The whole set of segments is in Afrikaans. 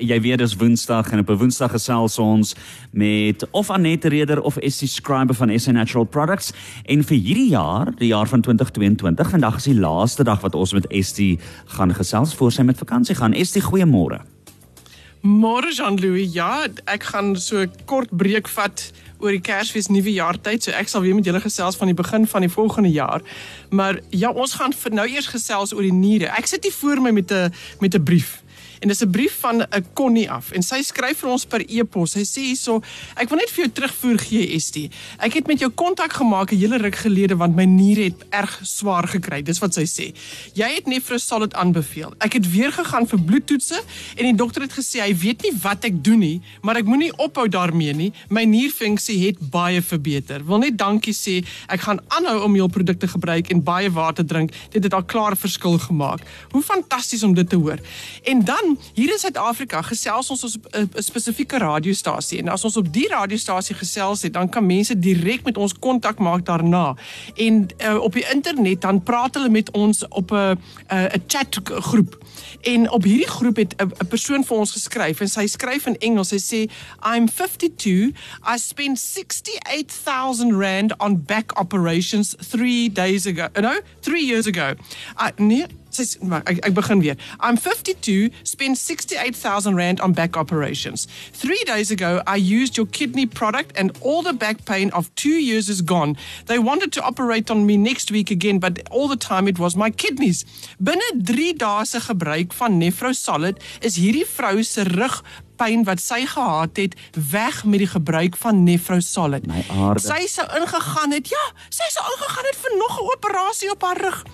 Jy weet dis Woensdag en op 'n Woensdag gesels ons met of Annette Reder of SC Scriber van SA Natural Products en vir hierdie jaar, die jaar van 2022, vandag is die laaste dag wat ons met SC gaan gesels voor sy met vakansie gaan. SC, goeiemôre. Môre Jean-Louis, ja, ek gaan so kort breek vat oor die Kersfees nuwe jaar tyd, so ek sal weer met julle gesels van die begin van die volgende jaar. Maar ja, ons gaan vir nou eers gesels oor die niere. Ek sit hier voor my met 'n met 'n brief en dis 'n brief van 'n Connie af en sy skryf vir ons per e-pos. Sy sê hierso, ek wil net vir jou terugvoer gee ST. Ek het met jou kontak gemaak 'n hele ruk gelede want my niere het erg swaar gekry. Dis wat sy sê. Jy het Nefrosolid aanbeveel. Ek het weer gegaan vir bloedtoetse en die dokter het gesê hy weet nie wat ek doen nie, maar ek moenie ophou daarmee nie. My nierfunksie het baie verbeter. Wil net dankie sê. Ek gaan aanhou om jou produkte gebruik en baie water drink. Dit het al klaar verskil gemaak. Hoe fantasties om dit te hoor. En dan hier in Suid-Afrika gesels ons op 'n spesifieke radiostasie en as ons op die radiostasie gesels het, dan kan mense direk met ons kontak maak daarna. En uh, op die internet dan praat hulle met ons op 'n 'n chat groep. En op hierdie groep het 'n persoon vir ons geskryf en sy skryf in Engels. Sy sê I'm 52. I spent 68000 rand on back operations 3 days ago. No, 3 years ago. I nee, I'm 52, spent 68,000 rand on back operations. Three days ago, I used your kidney product and all the back pain of two years is gone. They wanted to operate on me next week again, but all the time it was my kidneys. Binne 3 dae se gebruik van Nefrosolid is hierdie vrou se rug pyn wat sy gehad het weg met die gebruik van Nefrosolid. Sy sou ingegaan het. Ja, sy sou ingegaan het vir nog 'n operasie op haar rug.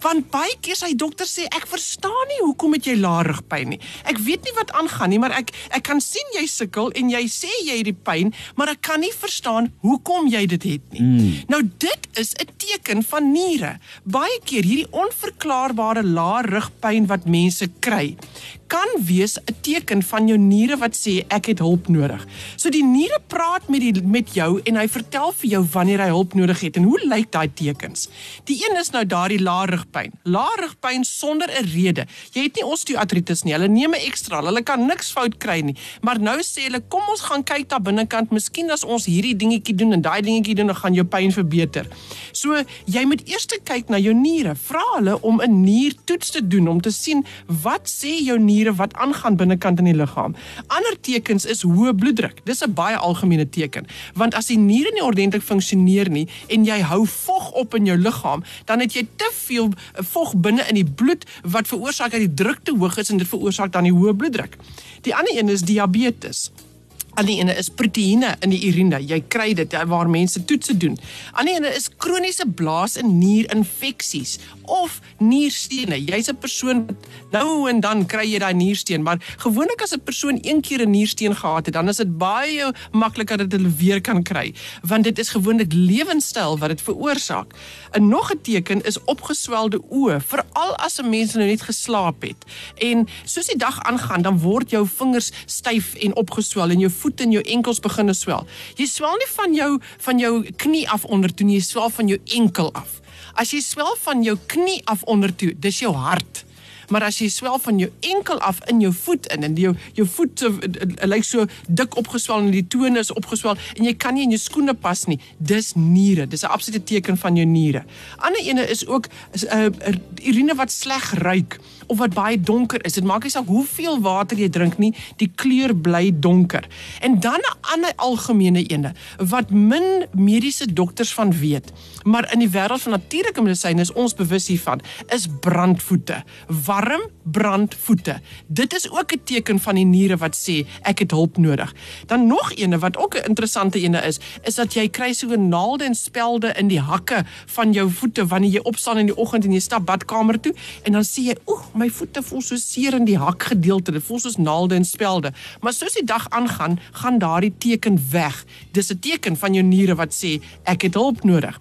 Want baie keer sy dokter sê ek verstaan nie hoekom het jy lae rugpyn nie. Ek weet nie wat aangaan nie, maar ek ek kan sien jy sukkel en jy sê jy het die pyn, maar ek kan nie verstaan hoekom jy dit het nie. Mm. Nou dit is 'n teken van niere. Baie keer hierdie onverklaarbare lae rugpyn wat mense kry kan wees 'n teken van jou niere wat sê ek het hulp nodig. So die niere praat met die met jou en hy vertel vir jou wanneer hy hulp nodig het en hoe lyk daai tekens? Die een is nou daardie lae rugpyn. Lae rugpyn sonder 'n rede. Jy het nie osteoartritis nie. Hulle neem 'n ekstra. Hulle kan niks fout kry nie. Maar nou sê hulle kom ons gaan kyk daar binnekant. Miskien as ons hierdie dingetjie doen en daai dingetjie doen, dan gaan jou pyn verbeter. So jy moet eers kyk na jou niere. Vra hulle om 'n niertoets te doen om te sien wat sê jou niere niere wat aangaan binnekant in die liggaam. Ander tekens is hoë bloeddruk. Dis 'n baie algemene teken, want as die niere nie ordentlik funksioneer nie en jy hou vog op in jou liggaam, dan het jy te veel vog binne in die bloed wat veroorsaak dat die druk te hoog is en dit veroorsaak dan die hoë bloeddruk. Die ander een is diabetes. Ander ene is proteïene in die urine. Jy kry dit waar mense toetse doen. Ander ene is kroniese blaas- en nierinfeksies of nierstene. Jy's 'n persoon nou en dan kry jy daai niersteen, maar gewoonlik as 'n persoon een keer 'n niersteen gehad het, dan is dit baie makliker dat hulle weer kan kry, want dit is gewoonlik lewenstyl wat dit veroorsaak. 'n Nog 'n teken is opgeswelde oë, veral as 'n mens nou net geslaap het. En soos die dag aangaan, dan word jou vingers styf en opgeswel en jou voete en jou enkels begin swel. Jy swel nie van jou van jou knie af onder toe nie, jy swel van jou enkel af. As jy swel van jou knie af onder toe, dis jou hart. Maar as jy swel van jou enkel af in jou voet in en jou jou voet so, lyk so dik opgeswel en die tone is opgeswel en jy kan nie in jou skoene pas nie, dis niere. Dis 'n absolute teken van jou niere. Ander ene is ook uh, urine wat sleg ruik of wat baie donker is. Dit maak nie saak hoeveel water jy drink nie, die kleur bly donker. En dan 'n ander algemene ene wat min mediese dokters van weet, maar in die wêreld van natuurlike medisyne is ons bewus hiervan, is brandvoete. Warm brandvoete. Dit is ook 'n teken van die niere wat sê ek het hulp nodig. Dan nog ene wat ook 'n interessante ene is, is dat jy kry so naalde en spelde in die hakke van jou voete wanneer jy opstaan in die oggend en jy stap badkamer toe en dan sê jy, "Oeg, my voete voel so seer in die hakgedeelte. Dit voel soos naalde en spelde. Maar soos die dag aangaan, gaan daardie teken weg. Dis 'n teken van jou niere wat sê ek het hulp nodig.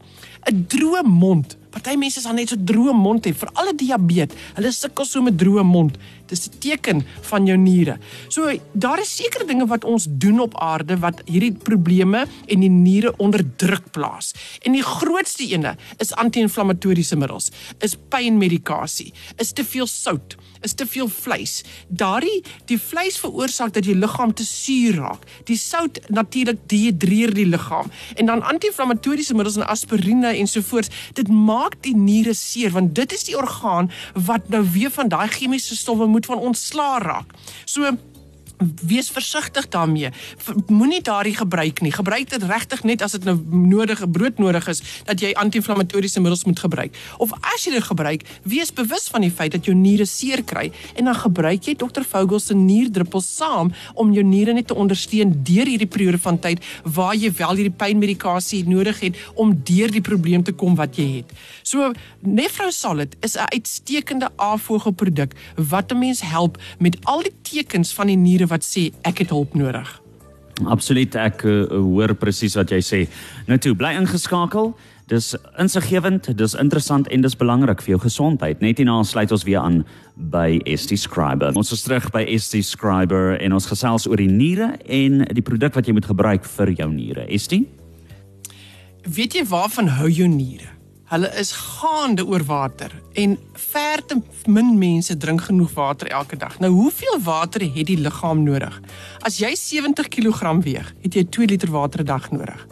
'n Droë mond Party mense is al net so droë mond hê, veral 'n diabetes. Hulle sukkel so met droë mond. Dis 'n teken van jou niere. So daar is sekere dinge wat ons doen op aarde wat hierdie probleme en die niere onder druk plaas. En die grootste ene is anti-inflammatoriese middels, is pynmedikasie, is te veel sout, is te veel vleis. Daardie die vleis veroorsaak dat jou liggaam te suur raak. Die sout natuurlik dehidreer die liggaam. En dan anti-inflammatoriese middels en aspirine ensovoorts, dit maak die niere seer want dit is die orgaan wat nou weer van daai chemiese stowwe moet van ontslaa raak. So wees versigtig daarmee. Moenie daardie gebruik nie. Gebruik dit regtig net as dit nou nodige brood nodig is dat jy anti-inflammatoriese middels moet gebruik. Of as jy dit gebruik, wees bewus van die feit dat jou niere seer kry en dan gebruik jy Dr. Vogel se nierdruppels saam om jou niere net te ondersteun deur hierdie periode van tyd waar jy wel hierdie pynmedikasie nodig het om deur die probleem te kom wat jy het. So Nefrosolid is 'n uitstekende avogelproduk wat 'n mens help met al die tekens van die niere wat sê ek het hulp nodig. Absoluut ek uh, hoor presies wat jy sê. Nou toe bly ingeskakel. Dis insiggewend, dis interessant en dis belangrik vir jou gesondheid. Net hierna sluit ons weer aan by ST Scriber. Ons is terug by ST Scriber en ons gesels oor die niere en die produk wat jy moet gebruik vir jou niere. ST? Weet jy waarvan hou jou niere? Hulle is gaande oor water en ver te min mense drink genoeg water elke dag. Nou hoeveel water het die liggaam nodig? As jy 70 kg weeg, het jy 2 liter water 'n dag nodig.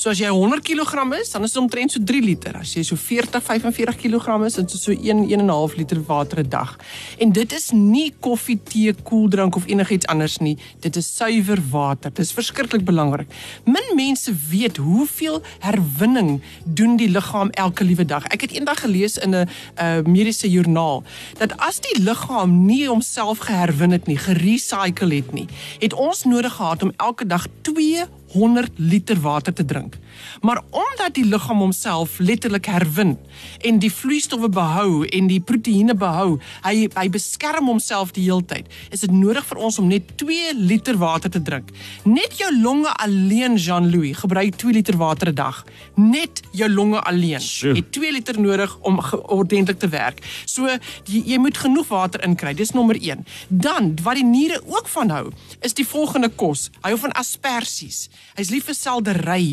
So as jy 100 kg is, dan is dit omtrent so 3 liter. As jy so 40, 45 kg is, dan is dit so 1 1.5 liter water 'n dag. En dit is nie koffie, tee, koeldrank of enigiets anders nie. Dit is suiwer water. Dit is verskriklik belangrik. Min mense weet hoeveel herwinning doen die liggaam elke liewe dag. Ek het eendag gelees in 'n uh, mediese joernaal dat as die liggaam nie homself geherwin het nie, gerecycle het nie, het ons nodig gehad om elke dag 2 100 liter water te drink. Maar omdat die liggaam homself letterlik herwin en die vloeistowwe behou en die proteïene behou, hy hy beskerm homself die heeltyd. Is dit nodig vir ons om net 2 liter water te drink? Net jou longe alleen Jean-Louis gebruik 2 liter water 'n dag. Net jou longe alleen Sjoe. het 2 liter nodig om ordentlik te werk. So jy, jy moet genoeg water inkry. Dis nommer 1. Dan wat die niere ook van hou, is die volgende kos. Hy hou van asperges. Hy's lief vir seldery,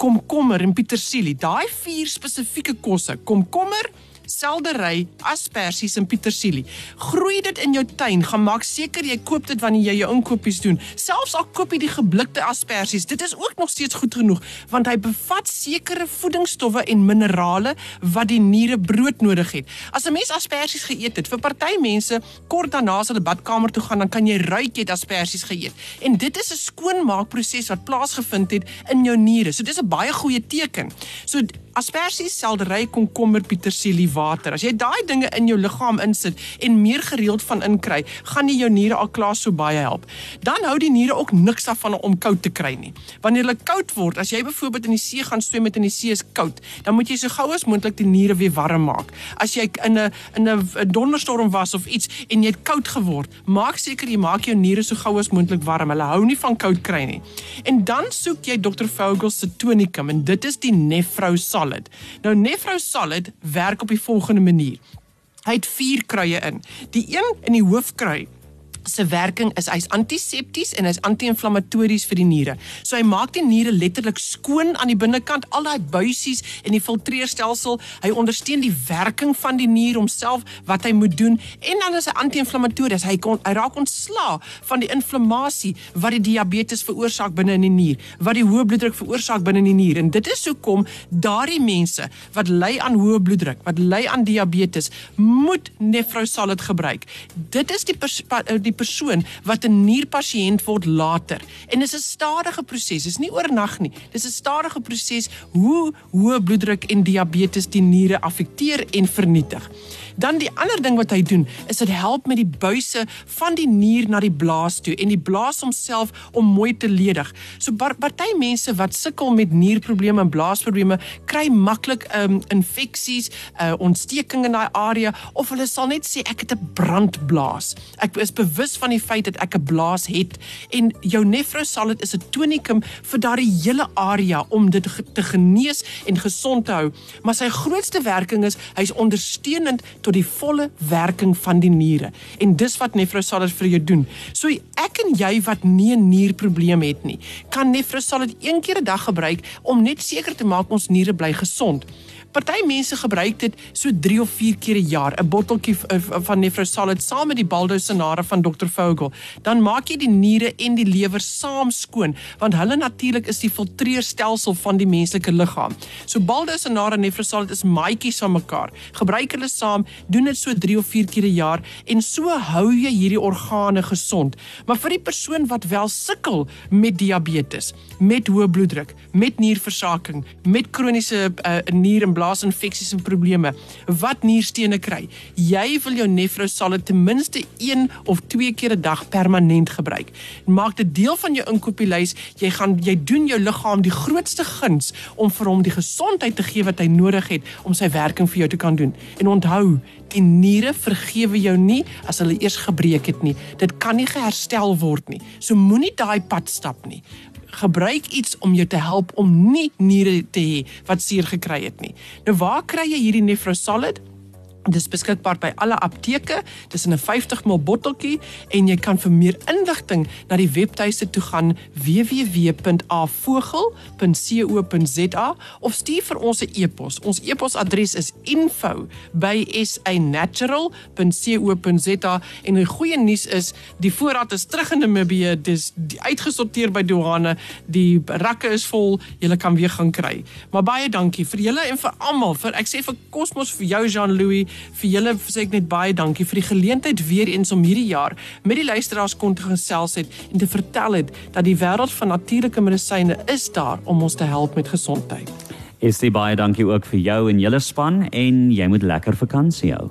komkommer en petersilie. Daai vier spesifieke kosse, komkommer, seldery, asperges en petersilie. Groei dit in jou tuin. Gaan maak seker jy koop dit wanneer jy jou inkopies doen. Selfs al koop jy die geblikte asperges, dit is ook nog steeds goed genoeg want hy bevat sekere voedingsstowwe en minerale wat die niere brood nodig het. As 'n mens asperges geëet het, vir party mense kort daarna as hulle badkamer toe gaan, dan kan jy ruik jy asperges geëet. En dit is 'n skoonmaakproses wat plaasgevind het in jou niere. So dis 'n baie goeie teken. So asperges, seldery, komkommer, petersilie, water. As jy daai dinge in jou liggaam insit en meer gereeld van inkry, gaan nie jou niere al klaar so baie help. Dan hou die niere ook niks daarvan om koud te kry nie. Wanneer hulle koud word, as jy byvoorbeeld in die see gaan swem met in die see is koud, dan moet jy so gou as moontlik die niere weer warm maak. As jy in 'n in 'n donderstorm was of iets en jy het koud geword, maak seker jy maak jou niere so gou as moontlik warm. Hulle hou nie van koud kry nie. En dan soek jy Dr. Vogel se tonicum en dit is die Nefro Solid. Nou Nefro Solid werk op die volgende manier. Hy het 4 kruie in. Die een in die hoofkrui se werking is hy's antisepties en hy's anti-inflammatories vir die niere. So hy maak die niere letterlik skoon aan die binnekant, al daai buisies en die filtreerstelsel. Hy ondersteun die werking van die nier homself wat hy moet doen en dan is hy anti-inflammatories. Hy kon hy raak ontslaa van die inflammasie wat die diabetes veroorsaak binne in die nier, wat die hoë bloeddruk veroorsaak binne in die nier. En dit is hoekom daardie mense wat ly aan hoë bloeddruk, wat ly aan diabetes, moet Nefrosalid gebruik. Dit is die pers die persoon wat 'n nierpasiënt word later. En dit is 'n stadige proses. Dit is nie oornag nie. Dit is 'n stadige proses hoe hoë bloeddruk en diabetes die niere affekteer en vernietig. Dan die ander ding wat hy doen, is dit help met die buise van die nier na die blaas toe en die blaas homself om mooi te ledig. So party mense wat sukkel met nierprobleme en blaasprobleme, kry maklik um, infeksies, uh, ontsteking in daai area of hulle sal net sê ek het 'n brandblaas. Ek is bewus van die feit dat ek 'n blaas het en jou Nefrosalid is 'n tonikum vir daardie hele area om dit te genees en gesond te hou. Maar sy grootste werking is hy's ondersteunend tot die volle werking van die niere. En dis wat Nefrosalid vir jou doen. So ek en jy wat nie 'n nierprobleem het nie, kan Nefrosalid een keer 'n dag gebruik om net seker te maak ons niere bly gesond. Party mense gebruik dit so 3 of 4 keer 'n jaar, 'n botteltjie van Nefrosalid saam met die Baldosinare van Dr Vogel. Dan maak jy die niere en die lewer saam skoon, want hulle natuurlik is die filtreerstelsel van die menslike liggaam. So Baldosinare en Nefrosalid is maatjies van mekaar. Gebruik hulle saam, doen dit so 3 of 4 keer 'n jaar en so hou jy hierdie organe gesond. Maar vir die persoon wat wel sukkel met diabetes, met hoë bloeddruk, met nierversaking, met kroniese uh, nier en blaasinfeksies en probleme, wat nierstene kry. Jy wil jou Nefrosalid ten minste 1 of 2 keer 'n dag permanent gebruik. Maak dit deel van jou inkopieslys. Jy gaan jy doen jou liggaam die grootste guns om vir hom die gesondheid te gee wat hy nodig het om sy werking vir jou te kan doen. En onthou, die niere vergewe jou nie as hulle eers gebreek het nie. Dit kan nie geherstel word nie. So moenie daai pad stap nie gebruik iets om jou te help om nie niere te hê wat seer gekry het nie. Nou waar kry jy hierdie Nefrosalid? Dit is beskikbaar by alle apteke. Dit is in 'n 50ml botteltjie en jy kan vir meer inligting na die webtuiste toe gaan www.avogel.co.za of stuur vir ons 'n e-pos. Ons e-posadres is info@sanatural.co.za en die goeie nuus is die voorraad is terug in Namibië. Dis uitgesorteer by douane. Die rakke is vol. Jy kan weer gaan kry. Maar baie dankie vir julle en vir almal. Vir ek sê vir Cosmos vir jou Jean-Louis vir julle sê ek net baie dankie vir die geleentheid weer eens om hierdie jaar met die luisteraars kon te gesels het en te vertel het dat die wêreld van natuurlike medisyne is daar om ons te help met gesondheid. Dit baie dankie ook vir jou en julle span en jy moet lekker vakansie hou.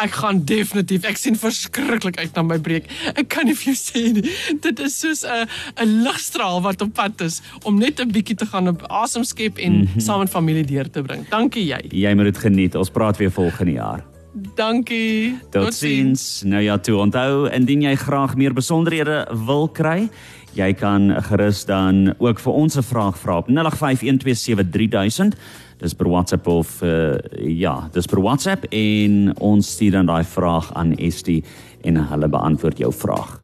Ek gaan definitief. Ek sien verskriklik uit na my breek. Ek kan nie vir jou sê nie. Dit is soos 'n 'n ligstraal wat op pad is om net 'n bietjie te gaan op asem skep en mm -hmm. saam met familie deur te bring. Dankie jy. Jy moet dit geniet. Ons praat weer volgende jaar. Dankie. Tot, Tot sins. Nou ja, toe onthou, indien jy graag meer besonderhede wil kry, jy kan gerus dan ook vir ons 'n vraag vra op 0851273000. Dis per WhatsApp of uh, ja, dis per WhatsApp en ons stuur dan daai vraag aan Estie en hulle beantwoord jou vraag.